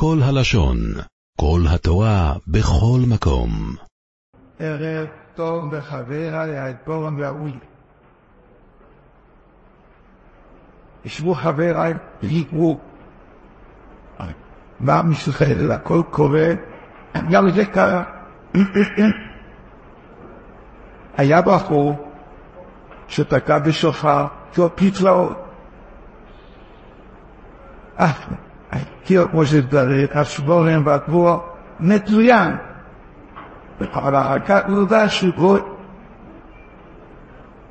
כל הלשון, כל התורה, בכל מקום. ערב טוב וחברה לאדבורם והאוי. ישבו חבריי והיגרו. מה מסתכל, הכל קורה, גם זה קרה. היה בחור שתקע בשופר, כמו פתראות. אה, הכיר כמו שצריך, השבורים והגבוה, מצוין. אבל אחר נודע שגוי.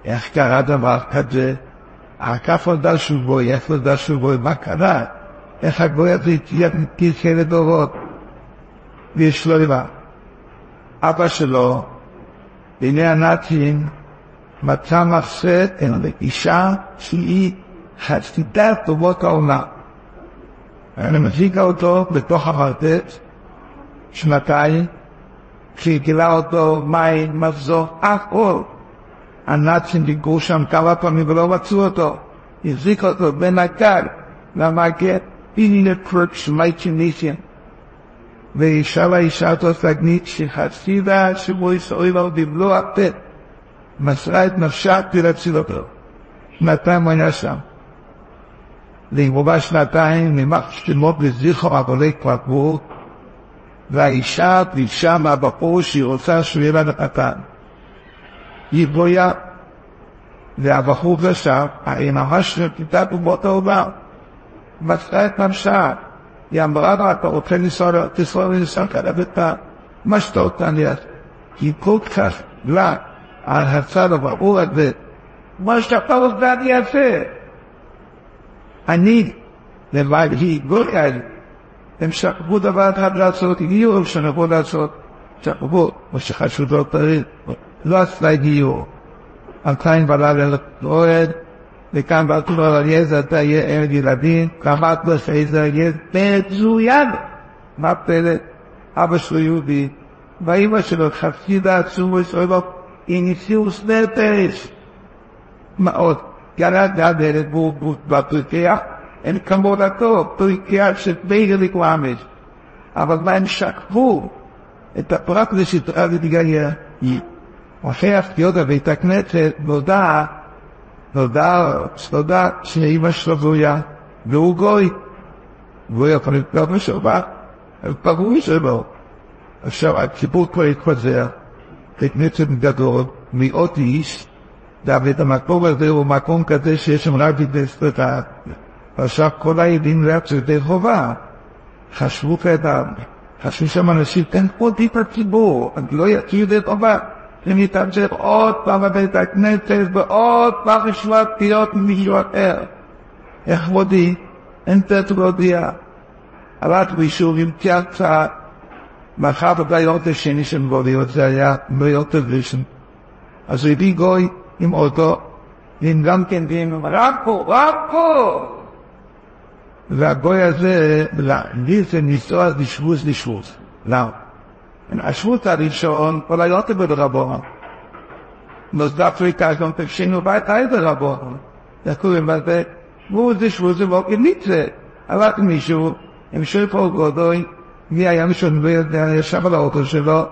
איך קרה דבר כזה? כך נודע שגוי, איך נודע שגוי, מה קרה? איך הגוי הזה תרכה לדורות? ויש לו דבר. אבא שלו, בימי הנאצים, מצא מחסד אל אישה שהיא חסידת טובות העולם. אני מחזיקה אותו בתוך המרתף שנתיים, כשהיא גילה אותו מים, אף אור. הנאצים דיגרו שם כמה פעמים ולא מצאו אותו. החזיק אותו בין הגג למגן, הנה פרק שמייטי ניסיה. ואישה לאישה אותו תגנית שחסידה שבו ישראל לו במלוא הפה. מסרה את נפשה כדי להציל אותו. שנתיים הוא היה שם. לעבורה שנתיים נמח שמות לזכר עבודי כבר והאישה ביקשה מהבחור שהיא רוצה שהוא יהיה לה קטן. היא בויה, והבחור חשב, האמרה של כיתת אומות העולם, מצאה את נפשה. היא אמרה לה, אתה רוצה לנסוע, תסוע לנסוע כאן לביתה, מה שאתה רוצה לי היא כל כך לה על הצד הבחור הזה, מה שאתה רוצה אני אעשה. אני לבד היא גויאל. הם שכבו דבר אחד לעשות, הגיעו שנבוא לעשות, שכבו, כמו שחשוב לא צריך, לא עשתה גיור. אלפיים בלילה לאוהד, וכאן באתור על אליעזר אתה יהיה ערב ילדים, קראת לך איזה אליעזר, מצוין! מה פלא? אבא שלו יהודי, ואימא שלו חסידה עצומו ישראל, איניסיוס נפש. מה עוד? והוא בפרקח, אין כמודתו, פרקח של בייגר לקוואמש. אבל מה הם שקפו את הפרט הזה שתראה להתגייר. אחרי הפתיעות בבית הכנסת נודע, נודע, נודע שאימא שלו גויה, והוא גוי. והוא יכול לקרוא בשבת, הם פגעו שלו. עכשיו, הציבור כבר התפזר, בית כנסת גדול, מאות איש, ואת המקום הזה הוא מקום כזה שיש שם רק בדספרטה. עכשיו כל היהודים זה ידי חובה. חשבו כאדם, חשבו שם אנשים, תן פה טיפ לציבור, לא יצאו ידי חובה. הם יתאפשר עוד פעם בבית הכנסת ועוד פעם לשמוע פניות ממישהו אחר. איך מודי? אין תת להודיע. הלך מישהו המציע קצת, מאחר בביות השני של מודיות זה היה ביות הראשון. אז הוא הביא גוי עם אוטו, ועם גם כן ועם רק פה, רק פה. והגוי הזה, לי זה ניסוע לשבוס לשבוס. למה? השבוס הראשון, כל היותר ברבו. נוסדה אפריקה גם תקשינו בית היי ברבו. זה קוראים לזה, והוא זה שבוס זה בוקר ניצה. הלך מישהו, עם שופר גודוי, מי היה משון ויודע, ישב על האוטו שלו,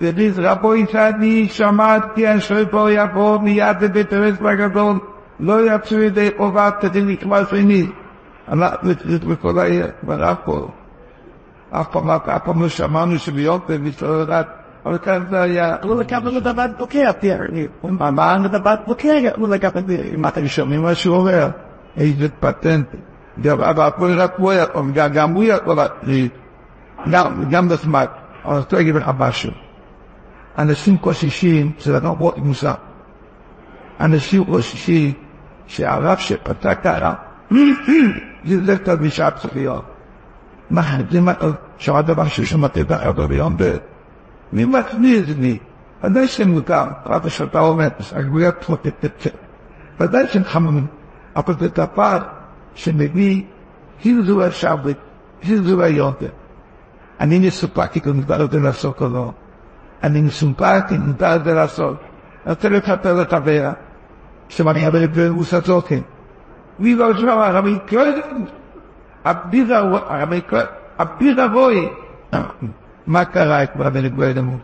ודיס רבוי שאני שמעתי השופר יבוא מיד בבית הרס בגדול, לא יצאו ידי חובה כדי נכנס עיני. אנחנו נצטרך בכל העיר, ורב פה. אף פעם, אף פעם לא שמענו שביום ומסתובבת, אבל כאן זה היה, לקח לנו דבר בוקר, תראה, מה לדבר בוקר, את זה, אם אתם שומעים מה שהוא אומר, איזה פטנט. אבל הכל רק הוא יכול, גם הוא יכול, גם בזמן, אבל אני רוצה להגיד לך משהו. אנשים קושישים זה רואות מוזר. אנשים קושישים שהרב שפתח הרב, זה קצת בשעת צפיות. מה, זה מה, שמעת דבר ששמעתי את הרב ביום ב', מי מכניס לי? ודאי שמותר, רב שאתה אומר, הגבויה פרוטטטט. ודאי שחממים, אבל זה דבר שמביא הילזו השבת, הילזו היונטר. אני מסופק אם מותר את זה לעשות או לא. אני מסופק אם מותר את זה לעשות. אני רוצה לספר אבל את מוסדות. מי לא שמע, הרבי קלוידן, הביזה הוא, הרבי קלוידן, אביר אבוי. מה קרה כבר בנגווי דמות?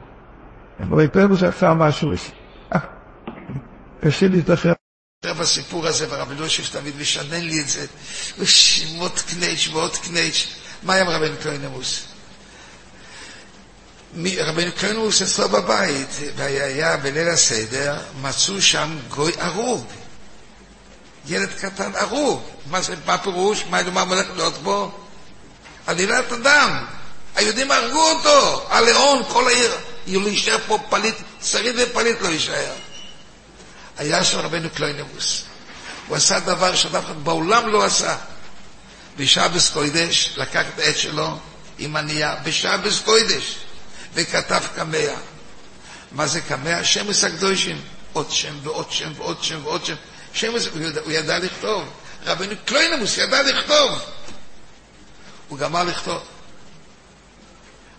רבי פרבוס עשה משהו. אה, קשה להזדחר. בסיפור הזה, ורבי לושיף תמיד משנן לי את זה, ושמות קנייץ' ועוד קנייץ', מה עם רבנו קלוינמוס? רבנו קלוינמוס אצלו בבית, והיה בליל הסדר, מצאו שם גוי הרוג. ילד קטן הרוג. מה זה, מה פירוש? מה, מה הולך להיות בו? עלילת אדם. היהודים הרגו אותו, הלאון, כל העיר. יהיו להישאר פה פליט, שריד ופליט לא יישאר. היה שם רבנו קלוינמוס. הוא עשה דבר שאף אחד בעולם לא עשה. בשבס קוידש לקח את העט שלו עם הנייה, בשבס קוידש, וכתב קמע. מה זה קמע? שמס הקדושים. עוד שם ועוד שם ועוד שם ועוד שם. שמס, הוא, ידע, הוא ידע לכתוב. רבנו קלוינמוס ידע לכתוב. הוא גמר לכתוב.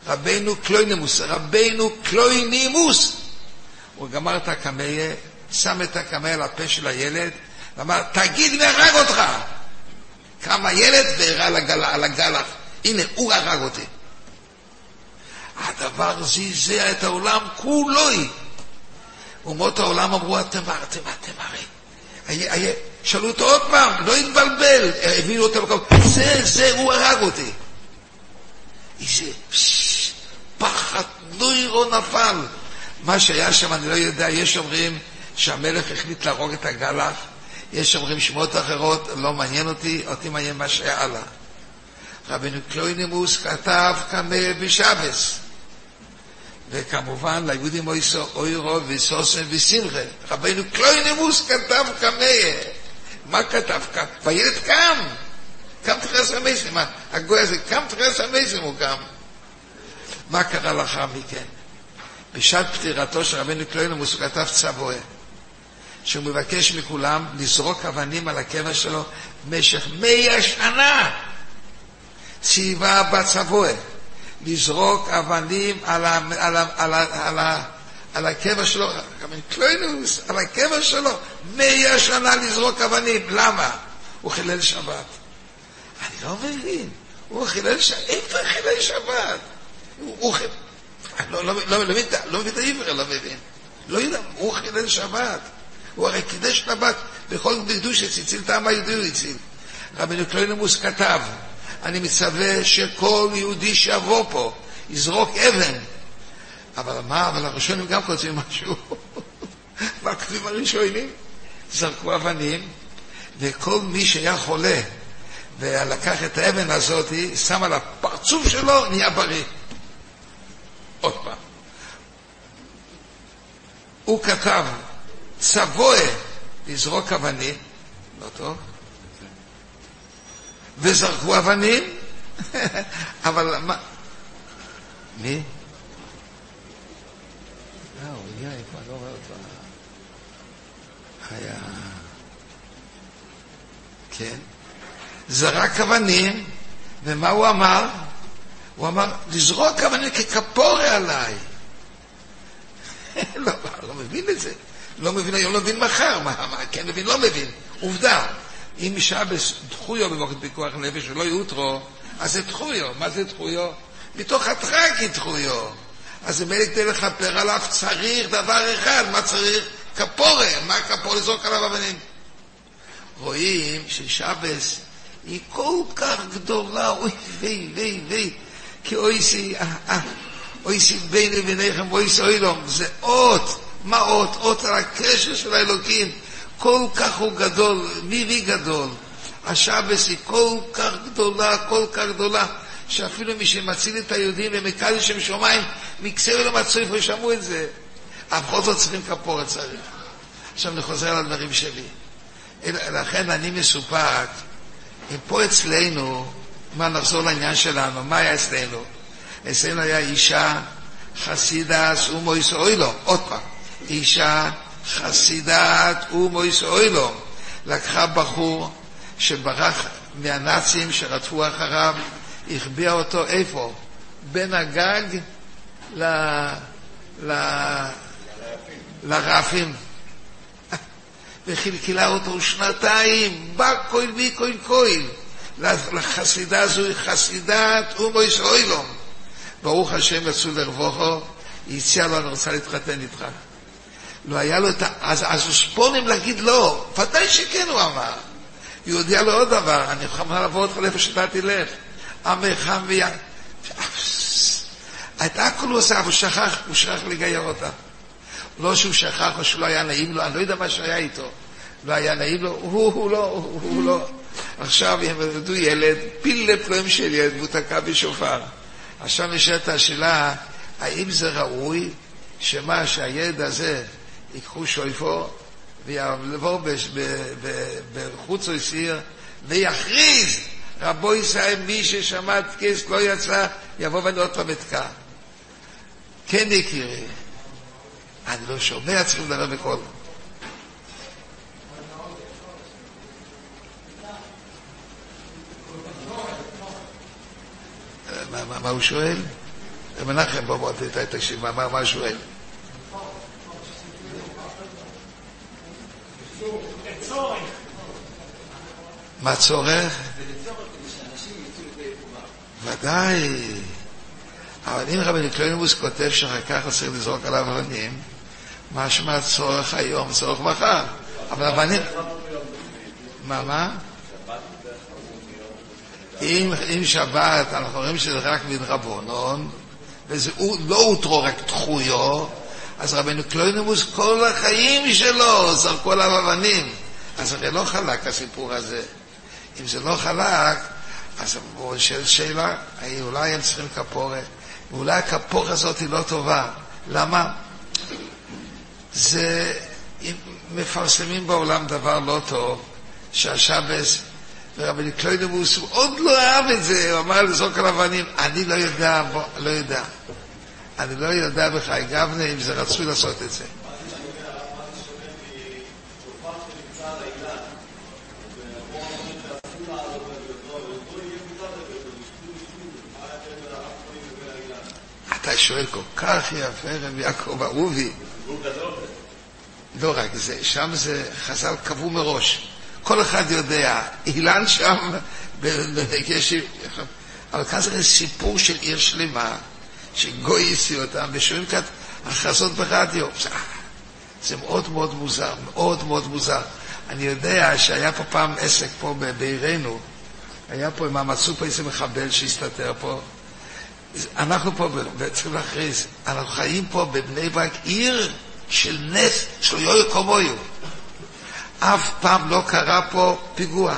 רבנו קלוינמוס, רבנו קלוינימוס. הוא גמר את הקמע, שם את הקמע על הפה של הילד, ואמר, תגיד מי הרג אותך. קם הילד והראה על, הגל, על הגלח. הנה, הוא הרג אותי. הדבר זעזע את העולם כולו. אומות העולם אמרו, אתם, אתם, אתם הרי... שאלו אותו עוד פעם, לא התבלבל, הביאו אותו למקום, זה, זה, הוא הרג אותי. איזה פחד נוירו נפל. מה שהיה שם, אני לא יודע, יש אומרים שהמלך החליט להרוג את הגלח, יש אומרים שמות אחרות, לא מעניין אותי, אותי מעניין מה שהיה הלאה. רבנו קלוינימוס כתב קמא בשבס. וכמובן ליהודים אוירו וסוסם ושמחה. רבנו קלוינימוס כתב קמא. מה כתב? והילד קם. קם תחס המסים. הגוי הזה קם תחס המסים הוא קם. מה קרה לאחר מכן? בשעת פטירתו של רבנו קלוינימוס הוא כתב צבועה. שהוא מבקש מכולם לזרוק אבנים על הקבר שלו במשך מאה שנה. ציווה בצבוע לזרוק אבנים על, ה, על, ה, על, ה, על, ה, על הקבר שלו, קלוינוס, על הקבר שלו, מאה שנה לזרוק אבנים. למה? הוא חילל שבת. אני לא מבין. הוא חילל שבת. איפה חילל שבת? הוא, הוא חילל... לא, לא, לא, לא, לא מבין את העבר, לא מבין. לא יודע, הוא חילל שבת. הוא הרי קידש שבת בכל קדוש הציל את העם היהודי הוא הציל. רבנו קלוינמוס כתב, אני מצווה שכל יהודי שיבוא פה יזרוק אבן. אבל מה, אבל הראשונים גם כותבים משהו. מה כותבים הראשונים? זרקו אבנים, וכל מי שהיה חולה ולקח את האבן הזאת, שם על הפרצוף שלו, נהיה בריא. עוד פעם. הוא כתב, צבוע לזרוק אבנים, לא טוב, וזרקו אבנים, אבל מה... מי? אה, הוא הגיע, כבר לא רואה אותו. היה... כן. זרק אבנים, ומה הוא אמר? הוא אמר, לזרוק אבנים ככפורה עליי. לא, לא מבין את זה. לא מבין היום, לא מבין מחר, מה, מה כן מבין, לא מבין. עובדה, אם משבס דחויו במוקד פיקוח נפש ולא יאותרו, אז זה דחויו. מה זה דחויו? מתוך הטרקי דחויו. אז אם כדי לכפר עליו צריך דבר אחד, מה צריך? כפורה. מה כפורה? לזרוק עליו אבנים. רואים ששבס היא כל כך גדולה, אוי ויי ויי ויי, כי אוי סי, אה, אה, אוי סי בין לביניכם, אוי סי אוילום, זה אות. מה אות? אות על הקשר של האלוקים. כל כך הוא גדול, מירי גדול. השבס היא כל כך גדולה, כל כך גדולה, שאפילו מי שמציל את היהודים ומקדש שם שמיים, מקצר למצוי פה שמעו את זה. אף בכל זאת צריכים כפורת צריך. עכשיו אני חוזר על הדברים שלי. לכן אני מסופק, אם פה אצלנו, מה נחזור לעניין שלנו, מה היה אצלנו? אצלנו היה אישה חסידס ומויס אוילו, עוד פעם. אישה חסידת אומויס אוילו לקחה בחור שברח מהנאצים שרדפו אחריו, החביאה אותו איפה? בין הגג ל... ל... לרעפים. וחלקלה אותו שנתיים, בא כהן בי כהן כהן. לחסידה זו חסידת אומו ישראלום. ברוך השם יצאו לרבוכו, היא הציעה לו, אני רוצה להתחתן איתך. לא היה לו את ה... אז, אז הוא ספונים להגיד לא, ודאי שכן הוא אמר. הוא הודיע לו עוד דבר, אני מוכן לעבור אותך לאיפה שאתה תלך. עמך ויה... את הכל הוא עושה, אבל הוא שכח, הוא שכח לגייר אותה. לא שהוא שכח או שלא היה נעים לו, אני לא יודע מה שהיה איתו. לא היה נעים לו, הוא, הוא לא, הוא, הוא לא. עכשיו הם ילדו ילד, פיל לפלואים של ילד, והוא תקע בשופר. עכשיו נשאלת השאלה, האם זה ראוי שמה, שהילד הזה ייקחו שויפו ויעבור בחוץ או סיר ויכריז רבו ישראל מי ששמע כס לא יצא יבוא ואני עוד פעם אתקע. כן יקירי, אני לא שומע, צריכים לדבר בקול. מה, הוא שואל? מנחם, בוא, בוא, תקשיב, מה הוא שואל? מה צורך? ודאי. אבל אם רבי קלונימוס כותב שאחר כך צריך לזרוק עליו אבנים, משמע צורך היום, צורך מחר. אבל אבנים... מה, מה? אם, אם שבת, אנחנו רואים שזה רק מדרבנון, וזה לא הותרו רק תחויו, אז רבנו קלוינמוס כל החיים שלו זרקו עליו אבנים. אז הרי לא חלק הסיפור הזה. אם זה לא חלק, אז הוא שואל שאלה, אולי הם צריכים כפורת, ואולי הכפורת הזאת היא לא טובה. למה? זה, מפרסמים בעולם דבר לא טוב, שהשבס, ורבי קלוידמוס, הוא עוד לא אהב את זה, הוא אמר לזרוק על אבנים, אני לא יודע, בוא, לא יודע. אני לא יודע בחי גבנה אם זה רצוי לעשות את זה. אתה שואל כל כך יפה, רבי יעקב אהובי. לא רק זה, שם זה חז"ל קבעו מראש. כל אחד יודע, אילן שם, יש... אבל כאן זה סיפור של עיר שלמה, שגוי הסיע אותם, ושומעים כאן הכרזות ברדיו. זה מאוד מאוד מוזר, מאוד מאוד מוזר. אני יודע שהיה פה פעם עסק פה בעירנו, היה פה, הם מצאו פה איזה מחבל שהסתתר פה. אנחנו פה צריכים להכריז, אנחנו חיים פה בבני ברק, עיר של נס, של יויו קומויו. אף פעם לא קרה פה פיגוע.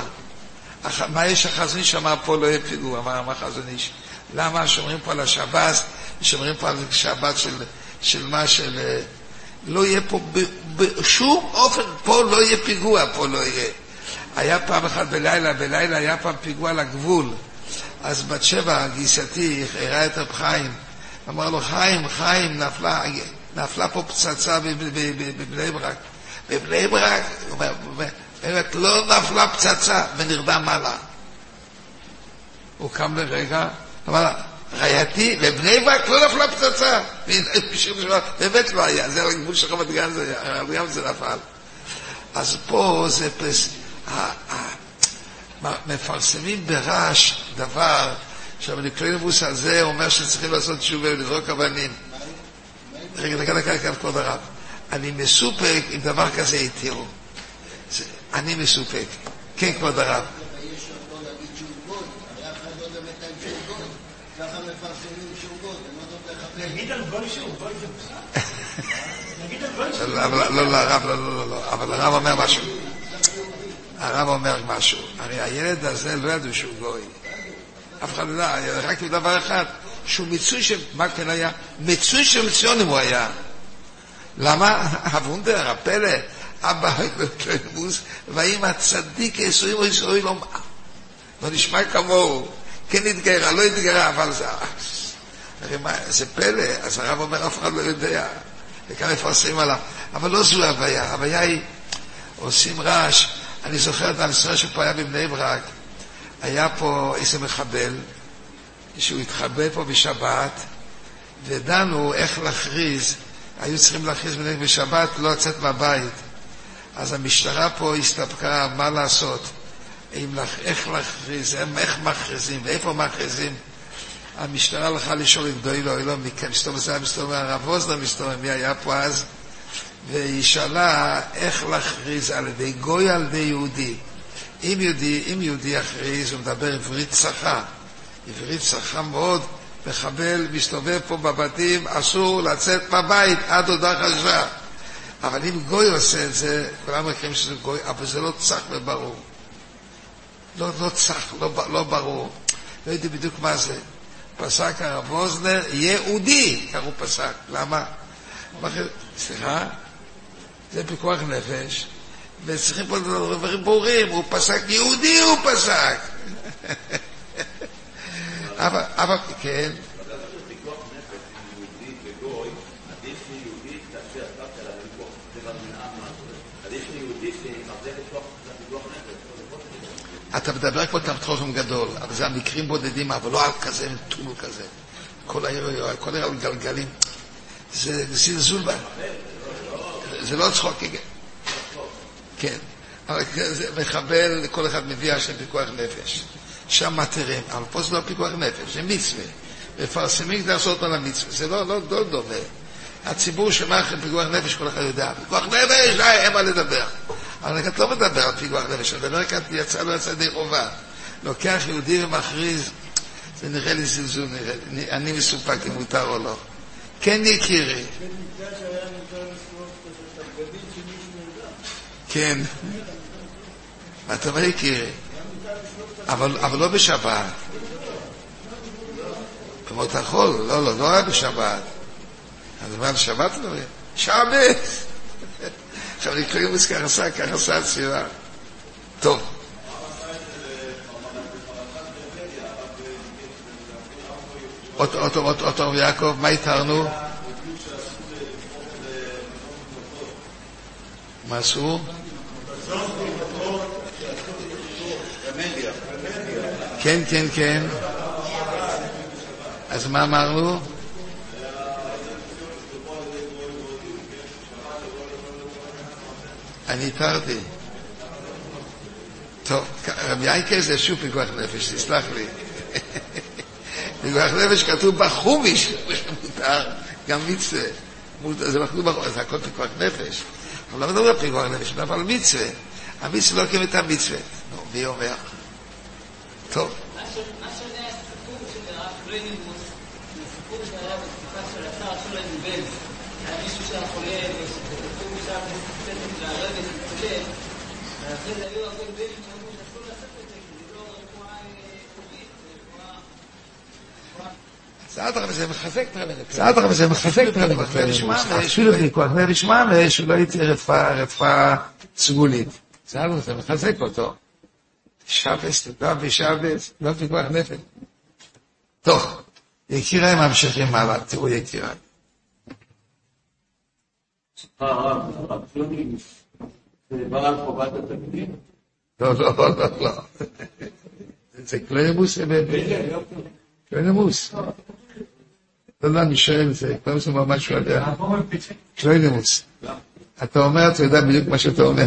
מה יש החזון איש אמר פה לא יהיה פיגוע, מה אמר החזון איש? למה שומרים פה על השבת, שומרים פה על שבת של, של מה של... אה, לא יהיה פה בשום אופן, פה לא יהיה פיגוע, פה לא יהיה. היה פעם אחת בלילה, בלילה היה פעם פיגוע לגבול. אז בת שבע, גיסתי, הראה את רב חיים, אמר לו, חיים, חיים, נפלה, נפלה פה פצצה בבני ברק. בבני ברק, אומרת, לא נפלה פצצה, ונרדם מעלה. הוא קם לרגע, אמר לה, רעייתי, בבני ברק לא נפלה פצצה. באמת לא היה, זה על הגבול של רמת גן, רמת גן זה נפל. אז פה זה פס... מפרסמים ברעש דבר שהמניקלינבוס הזה אומר שצריכים לעשות תשובה ולזרוק אבנים. רגע, דקה, דקה, דקה, כבוד הרב. אני מסופק אם דבר כזה יתירו. אני מסופק. כן, כבוד הרב. לא, לא, הרב, לא, לא, לא, אבל הרב אומר משהו. הרב אומר משהו. הרי הילד הזה לא ידעו שהוא גוי. אף אחד לא ידע, רק דבר אחד, שהוא מיצוי של, מה כן היה? מיצוי של ציונים הוא היה. למה? הוונדר, הפלא, אבא בקלמוס, ואמא צדיק יסועים או יסועים לא... לא נשמע כמוהו. כן התגיירה, לא התגיירה, אבל זה... הרי מה, זה פלא, אז הרב אומר, אף אחד לא יודע. וכאן מפרסמים עליו. אבל לא זו ההוויה, ההוויה היא, עושים רעש. אני זוכר את המשרה שפה היה בבני ברק, היה פה איזה מחבל, שהוא התחבא פה בשבת, ודנו איך להכריז היו צריכים להכריז בנגד בשבת, לא לצאת מהבית. אז המשטרה פה הסתפקה, מה לעשות? איך להכריז, איך מכריזים, ואיפה מכריזים. המשטרה הלכה לשאול את דוי לא, לא, מסתובב זה היה מסתובב, הרב אוזנר מסתובב, מי היה פה אז, והיא שאלה איך להכריז על ידי גוי על ידי יהודי. אם יהודי, אם יהודי יכריז, הוא מדבר עברית צחה, עברית צחה מאוד, מחבל מסתובב פה בבתים, אסור לצאת מהבית עד הודעה חדשה. אבל אם גוי עושה את זה, כולם מכירים שזה גוי, אבל זה לא צח וברור. לא, לא צח, לא, לא ברור. לא יודע בדיוק מה זה. פסק הרב ווזנר, יהודי, כך הוא פסק. למה? סליחה? זה פיקוח נפש, וצריכים פה דברים ברורים, הוא פסק יהודי, הוא פסק. אבל, אבל, כן. אתה מדבר על תוכן גדול, אבל זה המקרים בודדים, אבל לא על כזה טול כזה. כל העיר, כל העיר על גלגלים. זה זלזול בה. זה לא צחוק, כן. אבל זה מחבל, כל אחד מביא השם פיקוח נפש. שם מתירים, אבל פה זה לא פיקוח נפש, זה מצווה. מפרסמים כדי לעשות על המצווה, זה לא, לא, לא דומה. הציבור שמע פיקוח נפש, כל אחד יודע. פיקוח נפש, די, אין מה לדבר. אבל אני לא מדבר על פיקוח נפש, אני מדבר כאן, יצא לא יצא ידי חובה. לוקח יהודי ומכריז, זה נראה לי זלזול, נראה לי. אני מסופק אם מותר או לא. כן יקירי. כן. אתה אומר יקירי. אבל, לא בשבת. במות החול, לא, לא, לא היה בשבת. אז מה, בשבת לא היה? שבת! עכשיו אני קוראים לזה ככה עשה, ככה עשה הצירה. טוב. אותו יעקב, מה התרנו? מה אסור? כן, כן, כן. אז מה אמרנו? אני התרתי. טוב, רבי אייקר זה שוב פיקוח נפש, תסלח לי. פיקוח נפש כתוב בחומיש, מותר, גם מצווה. זה כתוב בחומיש, זה הכל פיקוח נפש. אבל לא מדבר על פיקוח נפש, על מצווה. המצווה לא קיימת המצווה. נו, מי אומר? טוב. מה שונה הסיפור של הרב קלויניבוס, זה סיפור שהיה בתקופה של השר בלז. היה מישהו שהיה חולה, וכתוב שם להתפלל, ואחרי זה היו הרבה בנים שאמרו שאסור לעשות את זה, כי זה לא רפואה טבעית, זה מחזק את זה מחזק הרבנות. אפילו פיקוח נפש ממש, שלא הייתי רפואה סגולית. בסדר, זה מחזק אותו. שבס, תודה בשבס, לא פיקוח נפש. טוב, יקיריי ממשיכים הלאה, תראו יקיריי. לא, לא, לא, לא, לא. זה קלוימוס, קלוימוס. לא יודע, אני שואל, זה קלוימוס הוא ממש לא יודע. קלוימוס. אתה אומר, אתה יודע בדיוק מה שאתה אומר.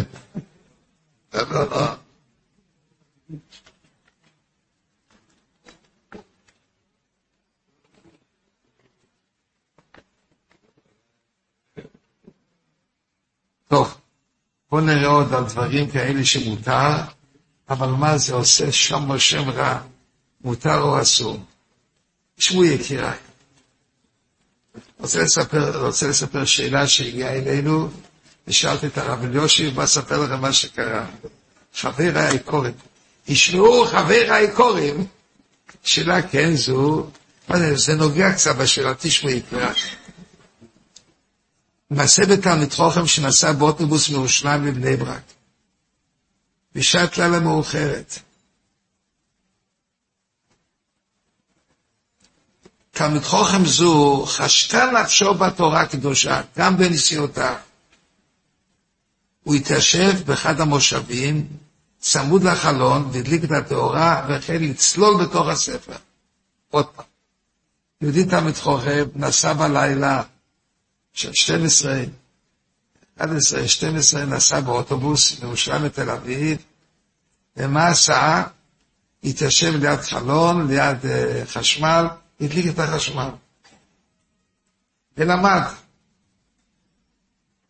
טוב, בואו נראה עוד על דברים כאלה שמותר, אבל מה זה עושה שם או שם רע, מותר או אסור. תשמעו יקיריי, רוצה לספר, רוצה לספר שאלה שהגיעה אלינו, ושאלתי את הרב אליושי, בוא אספר לכם מה שקרה. חבר האיכורים, ישמעו חבר האיכורים, שאלה כן זו, זה נוגע קצת בשאלה, תשמעו יקיריי. מעשה בתלמיד חוכם שנסע באוטובוס מירושלים לבני ברק. בשעת לילה מאוחרת. תלמיד חוכם זו חשקה נפשו בתורה הקדושה, גם בנסיעותיו. הוא התיישב באחד המושבים, צמוד לחלון, והדליק את התאורה, והחל לצלול בתוך הספר. עוד פעם. יהודי תלמיד חוכם נסע בלילה, של 12, 11, 12, נסע באוטובוס מירושלים לתל אביב, ומה עשה? התיישב ליד חלון, ליד uh, חשמל, הדליק את החשמל. ולמד.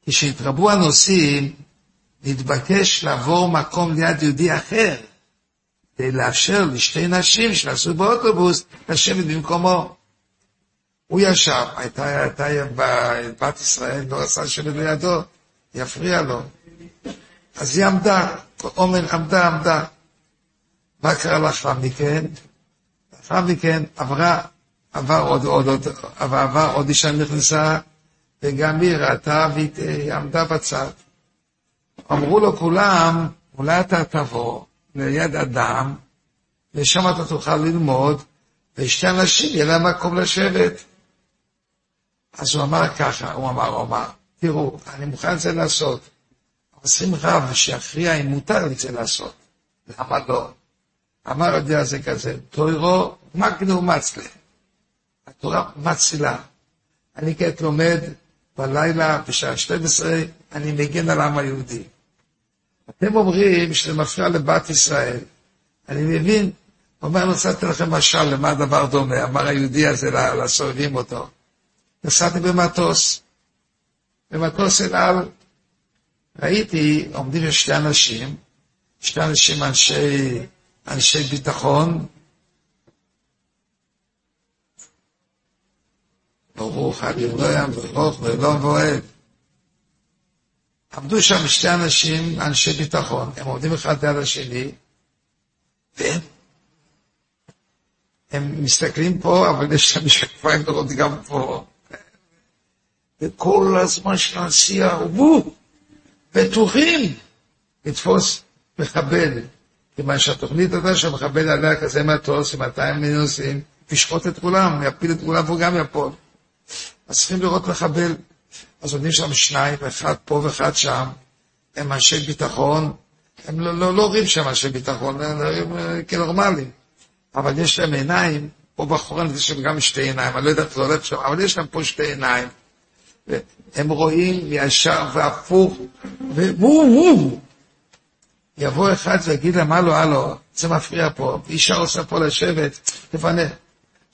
כשהתרבו הנוסעים, נתבקש לעבור מקום ליד יהודי אחר, כדי לאפשר לשתי נשים שנסעו באוטובוס לשבת במקומו. הוא ישב, הייתה, הייתה בת ישראל, לא לשבת לידו, יפריע לו. אז היא עמדה, אומן עמדה, עמדה. מה קרה לאחר מכן? לאחר מכן עברה, עבר עוד, עוד, עוד, עבר, עבר עוד אישה נכנסה, וגם היא ראתה והיא עמדה בצד. אמרו לו כולם, אולי אתה תבוא ליד אדם, ושם אתה תוכל ללמוד, ושתי אנשים יהיה להם מקום לשבת. אז הוא אמר ככה, הוא אמר, הוא אמר, תראו, אני מוכן את זה לעשות, אבל שים רב שיכריע אם מותר את זה לעשות. למה לא? אמר יודע זה כזה, תוירו מגנו מצלה. התורה מצילה. אני כעת לומד בלילה, בשעה 12, אני מגן על העם היהודי. אתם אומרים שזה מפריע לבת ישראל. אני מבין, אומר, לתת לכם משל למה הדבר דומה. אמר היהודי הזה לסובבים אותו. נסעתי במטוס, במטוס אל על. ראיתי, עומדים שתי אנשים, שתי אנשים אנשי, אנשי ביטחון, ברוך הדברי ברוך ולא ואוהב. עמדו שם שתי אנשים, אנשי ביטחון, הם עומדים אחד ליד השני, והם הם מסתכלים פה, אבל יש להם משקפיים לראות גם פה. וכל הזמן של הנסיעה, וואו, בטוחים לתפוס מחבל. כיוון שהתוכנית הייתה שהמחבל עליה כזה מטוס עם 200 מינוסים, ישחוט את כולם, יפיל את כולם והוא גם יפול. אז צריכים לראות מחבל. אז עומדים שם שניים, אחד פה ואחד שם, הם אנשי ביטחון, הם לא, לא, לא רואים שם אנשי ביטחון, הם כנורמלים. אבל יש להם עיניים, פה בחורן יש להם גם שתי עיניים, אני לא יודע איך זה הולך שם, אבל יש להם פה שתי עיניים. הם רואים ישר והפוך, ווו וו. יבוא אחד ויגיד להם, הלו, הלו, זה מפריע פה, אישה רוצה פה לשבת, תפנה.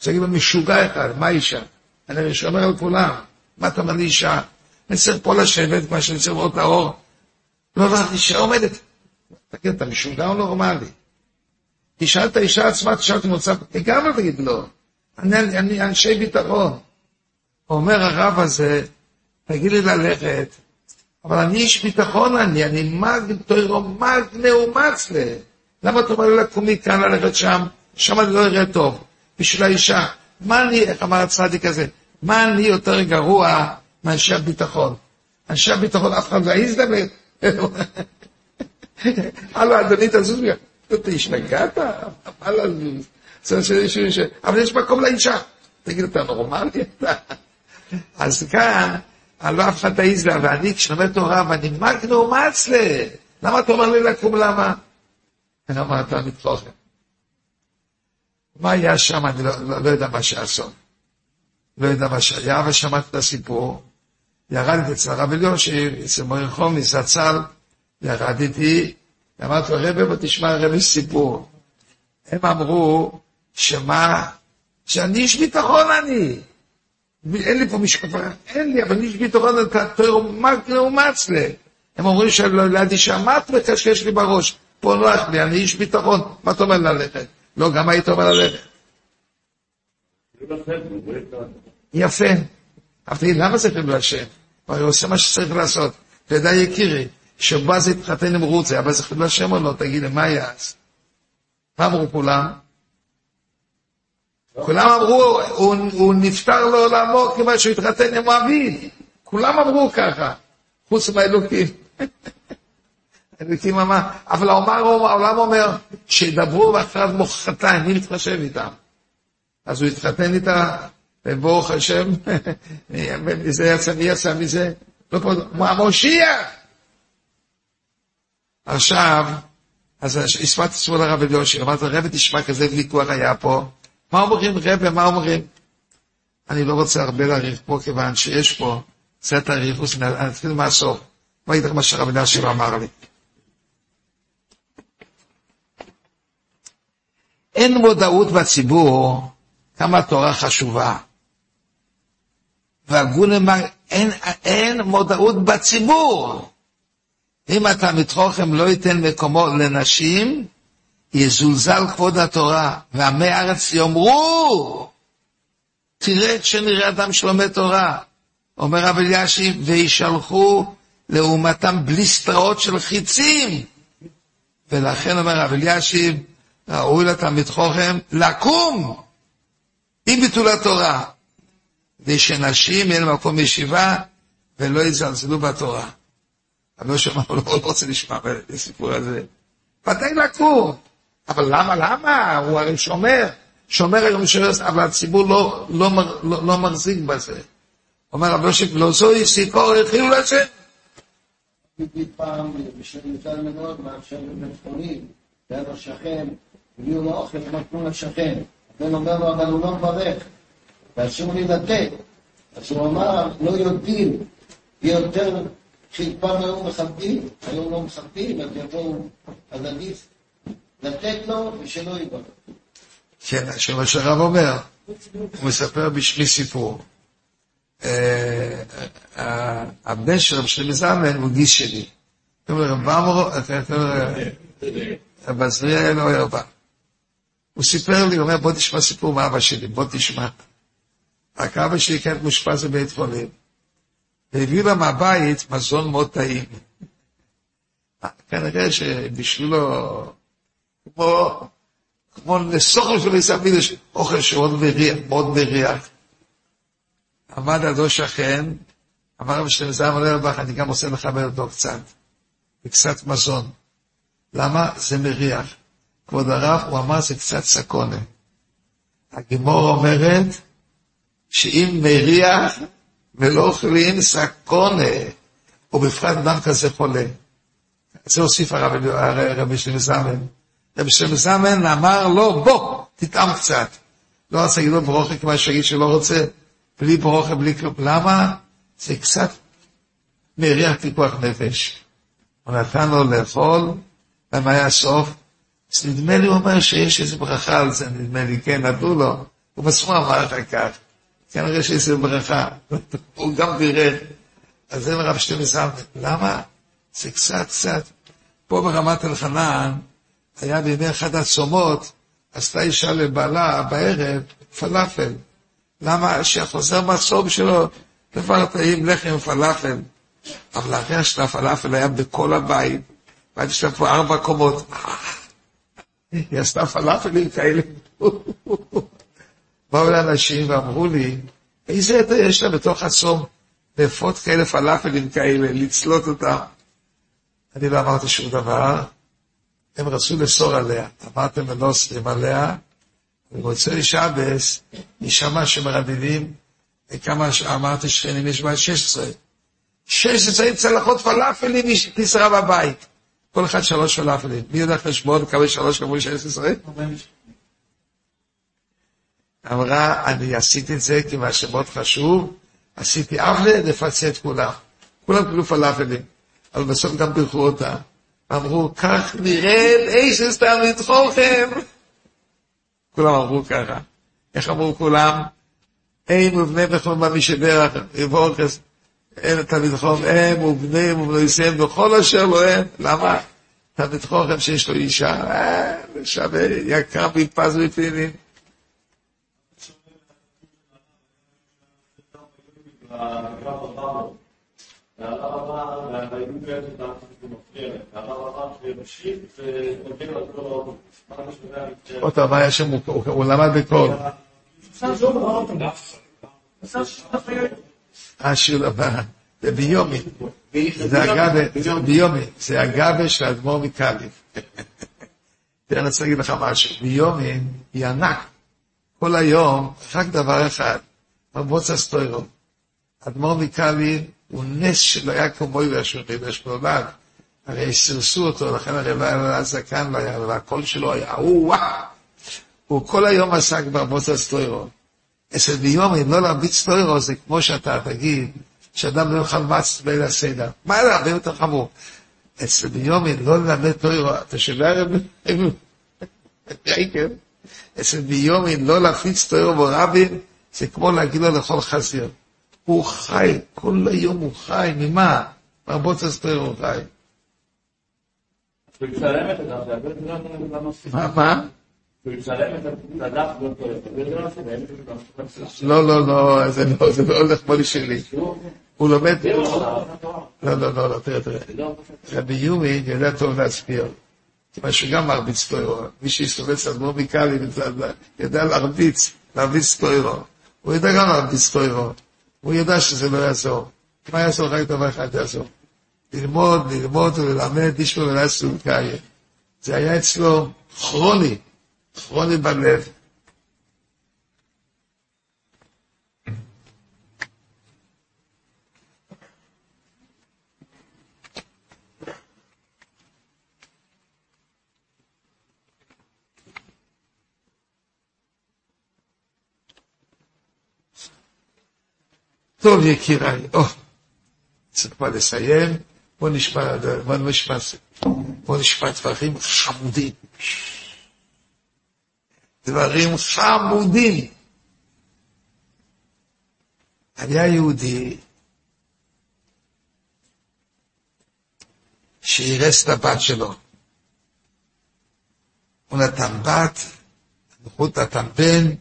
אז יגיד לו, משוגע אחד, מה אישה? אני שומר על כולם. מה אתה אומר לאישה? אני צריך פה לשבת, מה שאני צריך לראות את האור. לא, לא, אישה עומדת. תגיד, אתה משוגע או נורמלי? תשאל את האישה עצמה, תשאל אותי מוצא, לגמרי תגיד לא. אני אנשי ביטחון. אומר הרב הזה, תגיד לי ללכת, אבל אני איש ביטחון אני, אני מג תוירו מאומץ ל... למה אתה אומר לי לקום מכאן ללכת שם? שם אני לא אראה טוב. בשביל האישה. מה אני, איך אמר הצדיק הזה? מה אני יותר גרוע מאנשי הביטחון? אנשי הביטחון אף אחד לא יעז לדבר. הלו, אדוני, תזוז לי. אתה השתגעת? מה לזוז? אבל יש מקום לאישה. תגיד, אתה נורמלי? אז כאן, הלא אף אחד תעז לה, ואני כשלומד תורה, ואני מגנו מצלה. למה אתה אומר לי לקום? למה? אני אומר, אתה מתוכן. מה היה שם? אני לא, לא, לא יודע מה שהאסון. לא יודע מה שהיה, אבל שמעתי את הסיפור. ירדתי אצל הרב אליושיב, אצל מורי חומי, זצ"ל, ירדתי, אמרתי לו, רבי, בוא תשמע רבי סיפור. הם אמרו, שמה? שאני איש ביטחון אני. אין לי פה משקפה, אין לי, אבל איש ביטחון, אתה מאומץ לי. הם אומרים שליד אישה, מה את מקשקש לי בראש? פה נוח לי, אני איש ביטחון, מה אתה אומר ללכת? לא, גם היית אומר ללכת. יפה. אבל תגיד, למה זה חילול השם? הוא עושה מה שצריך לעשות. אתה יודע, יקירי, שבא זה התחתן עם אבל זה חילול השם או לא? תגיד לי, מה יעש? מה אמרו כולם? כולם אמרו, הוא נפטר לעולמו כיוון שהוא התחתן עם אביו. כולם אמרו ככה, חוץ מהאלוקים. אלוקים אמר, אבל העולם אומר, שידברו ואחריו מוחרתיים, מי מתחשב איתם? אז הוא התחתן איתה, וברוך השם, מזה יצא, מי יצא מזה? לא פה, המושיע! עכשיו, אז הספרתי עצמו לרב אליושר, אמרתי, רבי תשמע, כזה ויכוח היה פה, מה אומרים רבי, מה אומרים? אני לא רוצה הרבה להאריך פה, כיוון שיש פה סט הריכוס, נתחיל מהסוף. מה ידע מה שהרב אליושר אמר לי. אין מודעות בציבור כמה התורה חשובה. והגון אמר, אין, אין מודעות בציבור. אם התלמיד חוכם לא ייתן מקומו לנשים, יזולזל כבוד התורה, ועמי הארץ יאמרו, תראה שנראה אדם שלומד תורה. אומר רב אלישיב, וישלחו לעומתם בליסטראות של חיצים. ולכן אומר רב אלישיב, ראוי לתלמיד חוכם לקום עם ביטול התורה, כדי שנשים יהיה למקום ישיבה ולא יזלזלו בתורה. אני לא שומע, הוא לא רוצה לשמוע את הסיפור הזה. ודאי לקום. אבל למה, למה? הוא הרי שומר. שומר היום שומר, אבל הציבור לא, לא, לא, לא מחזיק בזה. אומר רבי יוסף, לא זוהי סיפור, התחילו לשם. פעם בשביל מאוד מאפשר לבן חולים, ליד השכן, הביאו לו אוכל, נתנו לשכן. הבן אומר לו, אבל הוא לא מברך, ואסור לי לתת. אז הוא אמר, לא יודעים, יותר, כשפעם היו מכבדים, היום לא מכבדים, אז יבואו, אז עדיף לתת לו ושלא יברך. כן, שמה שהרב אומר, הוא מספר בשמי סיפור. אה, אה, הבן של רב שלמה זלמן הוא גיס שלי. הוא אומר, רב אמרו, רב עזריאל או הרבה. הוא סיפר לי, הוא אומר, בוא תשמע סיפור מאבא שלי, בוא תשמע. רק אבא שלי כן מאושפז בבית חולים, והביא לה מהבית מזון מאוד טעים. כנראה שבשבילו, כמו, כמו לסוכר של עיסאוויל, יש אוכל שמאוד מריח, מאוד מריח. עמד עדו שכן, אמר רב שלמה זלמן אוירבך, אני גם רוצה לכבד אותו קצת, וקצת מזון. למה? זה מריח. כבוד הרב, הוא אמר זה קצת סקונה. הגימור אומרת שאם מריח ולא אוכלים סקונה, ובפרט אדם כזה חולה. זה הוסיף הרב, הרבי שלמה זמן. רבי שלמה זמן אמר לו, בוא, תטעם קצת. לא רצה להגיד לו ברוכה כמו שיגיד שלא רוצה, בלי ברוכה, בלי כלום. למה? זה קצת מריח פיקוח נפש. הוא נתן לו לאכול, ומה היה הסוף? אז נדמה לי הוא אומר שיש איזו ברכה על זה, נדמה לי, כן, נתנו לו. הוא בעצמו אמר אחר כך. כנראה שיש איזו ברכה. הוא גם בירך. אז זה מרב שתי זלמן. למה? זה קצת, קצת. פה ברמת אלחנן, היה בימי אחד הצומות, עשתה אישה לבעלה בערב פלאפל. למה? שחוזר מהצום שלו, דבר טעים לחם פלאפל. אבל הריח של הפלאפל היה בכל הבית, והיה שם פה ארבע קומות. היא עשתה פלאפלים כאלה. באו לאנשים ואמרו לי, איזה עדה יש לה בתוך הצום לאפות כאלה פלאפלים כאלה, לצלות אותם. אני לא אמרתי שום דבר, הם רצו לאסור עליה. אמרתם ולא אוסרים עליה, במוצאי שבס, נשמע שמרדדים, כמה אמרתי שכנים יש בה 16. 16 צלחות פלאפלים תשרה בבית. כל אחד שלוש פלאפלים. מי יודע חשבון כמה שלוש כמובן 16? אמרה, אני עשיתי את זה כי מה שמאוד חשוב, עשיתי עוולה לפצה את כולם. כולם קיבלו פלאפלים, אבל בסוף גם בירכו אותה. אמרו, כך נרד איזה סתם לדחוכם. כולם אמרו ככה. איך אמרו כולם? אין ובני בכל מה מי שברך, יבורכס, אין תלמיד חום, הם ובני ובנויסיהם בכל אשר לא הם. למה? תלמיד חוכם שיש לו אישה, שווה, יקר מפז מפינים. עוד הבעיה שם, הוא למד בקול. השיר הבא, זה ביומי. זה אגבה, ביומי, זה אגבה של האדמו"ר מקליף. תראה, אני רוצה להגיד לך משהו, ביומי היא ענק. כל היום, רק דבר אחד, מבוצע סטוירו. אדמו"ר מקליף הוא נס שלא היה כמו ירשו חידש נולד. הרי סירסו אותו, לכן הרי לא היה זקן, לא היה, והקול שלו היה, הוא וואו. הוא כל היום עסק במוצא סטוירו. אצל ביומי לא להרביץ סטוירו זה כמו שאתה תגיד, שאדם לא יאכל מצ בליל הסדר. מה זה הרבה יותר חמור? אצל ביומי לא ללמד טוירו, אתה שומע? ראיתם? אצל ביומין לא להפיץ תואר ברבים, זה כמו להגיד לו לאכול חזיר. הוא חי, כל היום הוא חי, ממה? מהבוצס תואר הוא חי. הוא יצלם את הדף. מה, מה? הוא יצלם את הדף יום. לא, לא, לא, זה לא, לא הולך כמו שלי. הוא לומד... לא, לא, לא, לא, תראה, תראה. רבי יומי יודע טוב להסביר. כיוון שגם מרביץ טוירו. מי שיסתובב קצת כמו מיקלי, יודע להרביץ, להרביץ טוירו. הוא יודע גם להרביץ טוירו. הוא יודע שזה לא יעזור. מה יעזור? רק דבר אחד יעזור. ללמוד, ללמוד וללמד איש ולעשו קיים. זה היה אצלו כרוני, כרוני בלב. טוב יקיריי, או, צריך כבר לסיים, בוא נשמע, בוא נשמע, בוא נשמע דברים חמודים. דברים חמודים. היה יהודי שאירס את הבת שלו. הוא נתן בת, הנחות נתן בן,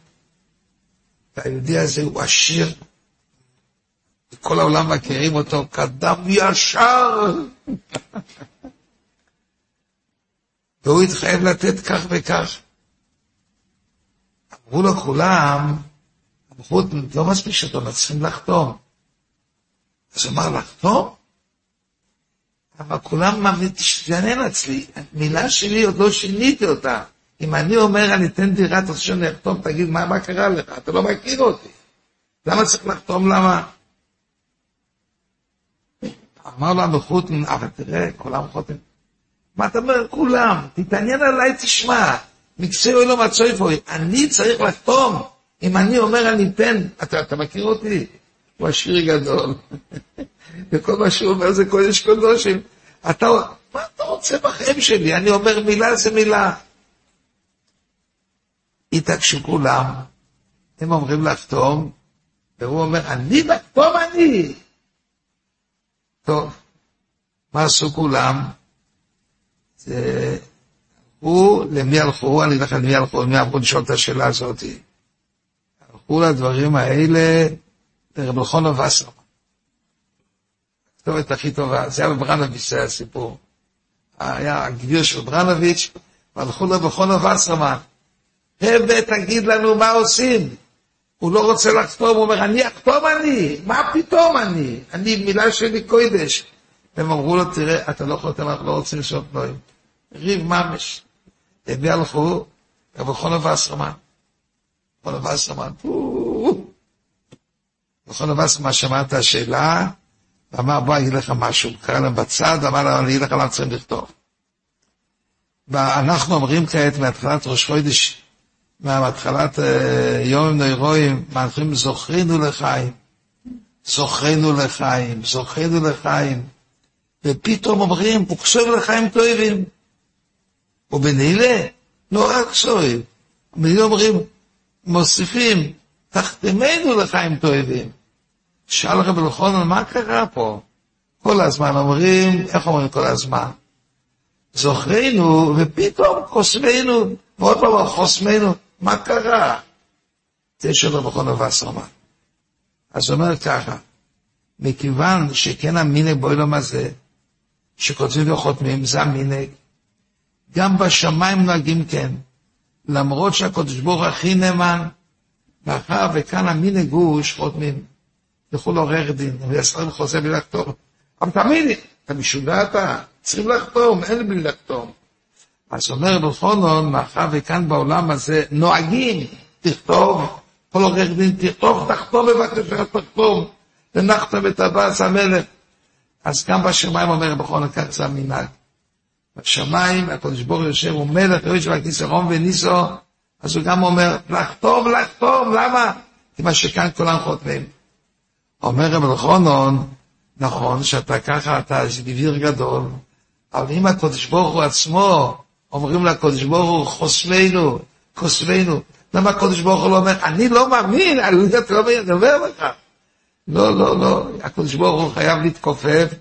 והיהודי הזה הוא עשיר, כל העולם מכירים אותו כאדם ישר. והוא התחייב לתת כך וכך. אמרו לו כולם, אמרו, לא מספיק שאתם צריכים לחתום. אז אמר, לחתום? אבל כולם תשתענן אצלי, מילה שלי עוד לא שיניתי אותה. אם אני אומר, אני אתן דירה, רוצה שאני אחתום, תגיד, מה, מה קרה לך? אתה לא מכיר אותי. למה צריך לחתום? למה? אמר לו המחותן, אבל תראה, כולם חותמים. מה אתה אומר? כולם, תתעניין עליי, תשמע. מקצועי לא מצוי פה, אני צריך לחתום. אם אני אומר אני אתן, אתה, אתה מכיר אותי? הוא עשיר גדול. וכל מה שהוא אומר זה קודש קודשים. אתה, מה אתה רוצה בחיים שלי? אני אומר מילה זה מילה. התעקשו כולם, הם אומרים לחתום, והוא אומר, אני לחתום אני. טוב, מה עשו כולם? זה... הלכו, למי הלכו? אני אגיד לך למי הלכו, למי אמרו לשאול את השאלה הזאת. הלכו לדברים האלה לרב אלחונו וסרמן. הכתובת הכי טובה, זה היה בברנוביץ', זה היה הסיפור. היה הגביר של ברנוביץ', והלכו לרב אלחונו וסרמן. הבא, תגיד לנו מה עושים. הוא לא רוצה לחתום, הוא אומר, אני אחתום אני, מה פתאום אני? אני, מילה שלי קודש. הם אמרו לו, תראה, אתה לא חותם, אנחנו לא רוצים לשאול פנויים. ריב ממש. למי הלכו? רב חונה וסרמן. חונה וסרמן, חונה וסרמן שמע את השאלה, ואמר, בוא אגיד לך משהו. קרא להם בצד, אמר להם, אני אגיד לך למה צריכים לכתוב. ואנחנו אומרים כעת מהתחלת ראש חודש מהתחלת אה, יום נוירואים, מאחרים זוכרינו לחיים, זוכרינו לחיים, זוכרינו לחיים, ופתאום אומרים, חושב לחיים טובים. ובנעילה, לא רק סויב, מילים אומרים, מוסיפים, תחתמנו לחיים טובים. שאל רב אלחונן, מה קרה פה? כל הזמן אומרים, איך אומרים כל הזמן? זוכרנו, ופתאום חוסמנו, ועוד פעם חוסמנו. מה קרה? זה של רב חונה וסרמן. אז הוא אומר ככה, מכיוון שכן המינג בעולם הזה, שכותבים וחותמים, זה המינג, גם בשמיים נוהגים כן, למרות שהקדוש ברוך הכי נאמן, מאחר וכאן המינג הוא שחותמים, לכו לעורר דין, ויעשרים חוזה בלי לחתום. אבל תאמין לי, אתה משוגע אתה, צריכים לחתום, אין בלי לחתום. אז אומר בפונון, מאחר וכאן בעולם הזה נוהגים, תכתוב, כל עורך דין תכתוב, תחתום בבקשה, תחתום, ונחתם את הבאס המלך. אז גם בשמיים אומר בפונון, כך זה המנהג. בשמיים הקדוש ברוך יושב, הוא מלך, יושב על כיסא רום וניסו, אז הוא גם אומר, לחתום, לחתום, למה? כי מה שכאן כולם חותמים. אומר רב אלחונון, נכון שאתה ככה, אתה גביר גדול, אבל אם הקדוש ברוך הוא עצמו אומרים לקדוש ברוך הוא חוסמנו, כוסבנו. למה הקדוש ברוך הוא לא אומר, אני לא מאמין, אני לא מאמין, אני אומר לך. לא, לא, לא, הקדוש ברוך הוא חייב להתכופף,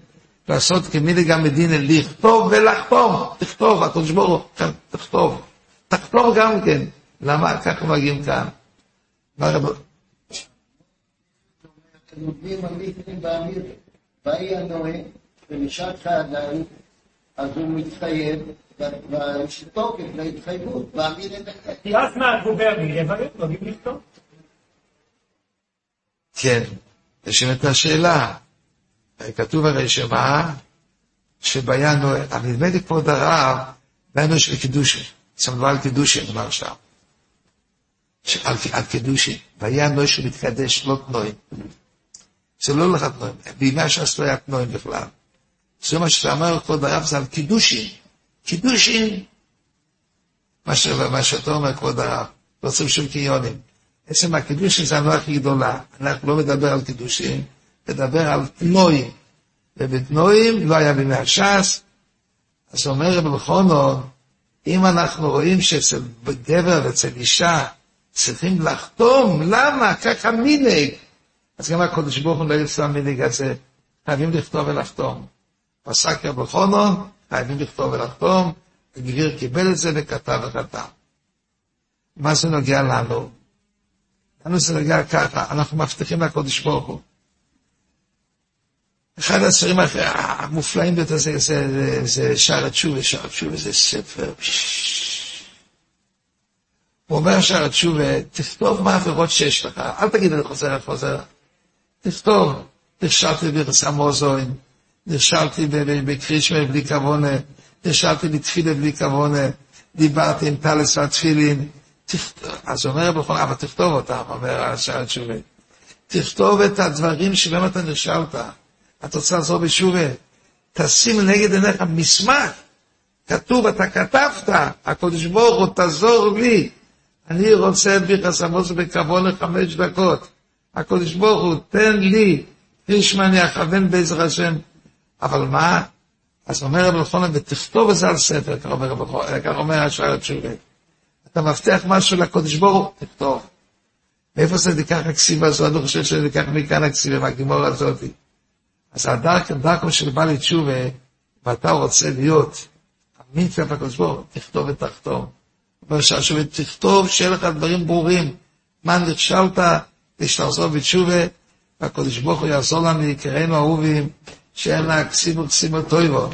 לעשות כמילי גם מדין, לכתוב ולחתום, תכתוב, הקדוש ברוך הוא, כן, תכתוב, תחתום גם כן. למה ככה מגיעים כאן? נותנים המיתרים באמיר, ויהי הנועה, ונשאר חיילים, אז הוא מתחייב, ויש תוקף להתחייבות, באמיר אין לך. כי אז מה הגובר מלבד, נוהגים לכתוב. כן, נשאלת השאלה, כתוב הרי שמה? שביאנו, נדמה לי כבוד הרב, ביאנו של קידושין, סמדו על קידושין, אמר שם. על, על קידושין, ויאנו שמתקדש לא תנועים. זה לא לך תנועים, בימי הש"ס לא היה תנועים בכלל. זה מה שאתה אומר, כבוד הרב, על קידושין. קידושין, מה, ש... מה שאתה אומר, כבוד הרב, לא צריכים שום קיונים. עצם הקידושין זה הנועה הכי גדולה. אנחנו לא מדבר על קידושין, מדבר על תנועים. ובתנועים לא היה בימי הש"ס. אז אומר רבי חונו, אם אנחנו רואים שאצל גבר ואצל אישה צריכים לחתום, למה? ככה מינג. אז גם הקדוש ברוך הוא לא יצא המינג הזה, חייבים לכתוב ולחתום. פסק רבי חונו, חייבים לכתוב ולחתום, הגביר קיבל את זה וכתב וכתב. מה זה נוגע לנו? לנו זה נוגע ככה, אנחנו מבטיחים לקודש ברוך הוא. אחד הספרים המופלאים ביותר זה, זה, זה, זה שער התשובה, שער התשובה זה ספר. הוא אומר שער התשובה, תכתוב מה העבירות שיש לך, אל תגיד אני חוזר, אני חוזר. תכתוב, נכשלתי ברסמוזוין, נכשלתי בקרישמה בלי כוונה, נכשלתי בתפילה בלי כוונה, דיברתי עם טלס והתפילין, אז אומר בכל אבל תכתוב אותם, אומר התשובה. תכתוב את הדברים שבהם אתה נכשלת. אתה רוצה לעזור בשובה, תשים לנגד עיניך מסמך, כתוב, אתה כתבת, הקדוש ברוך הוא תעזור לי, אני רוצה את ביחס עמוס בכבוד לחמש דקות, הקדוש ברוך הוא תן לי, רישמן יכוון בעזר השם, אבל מה? אז אומר רבי אלחונן, ותכתוב את זה על ספר, כך אומר כך אומר השער התשובה. אתה מבטיח משהו לקדוש ברוך תכתוב. מאיפה זה ניקח הכסיבה הזו? אני חושב שזה ניקח מכאן הכסיבה, מהגימור הזאתי. אז הדרך, דרכו של בעל תשובה, ואתה רוצה להיות אמין כלפי הקדוש ברוך תכתוב ותחתום. ושהשופט תכתוב, שיהיה לך דברים ברורים. מה נכשלת, תשתחזור בתשובה, והקדוש ברוך הוא יעזור לנו, יקראנו אהובים, שאין לה כסימו כסימו טויבו.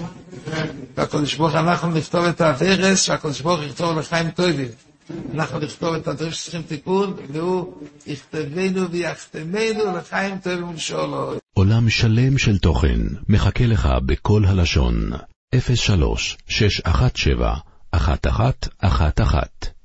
והקדוש ברוך אנחנו נכתוב את הוורס, והקדוש ברוך יכתוב לחיים טויבים. אנחנו נכתוב את הדברים שצריכים תיקון, והוא יכתבנו ויחתמנו לחיים טובים ולשאולו. עולם שלם של תוכן מחכה לך בכל הלשון, 03 617 1111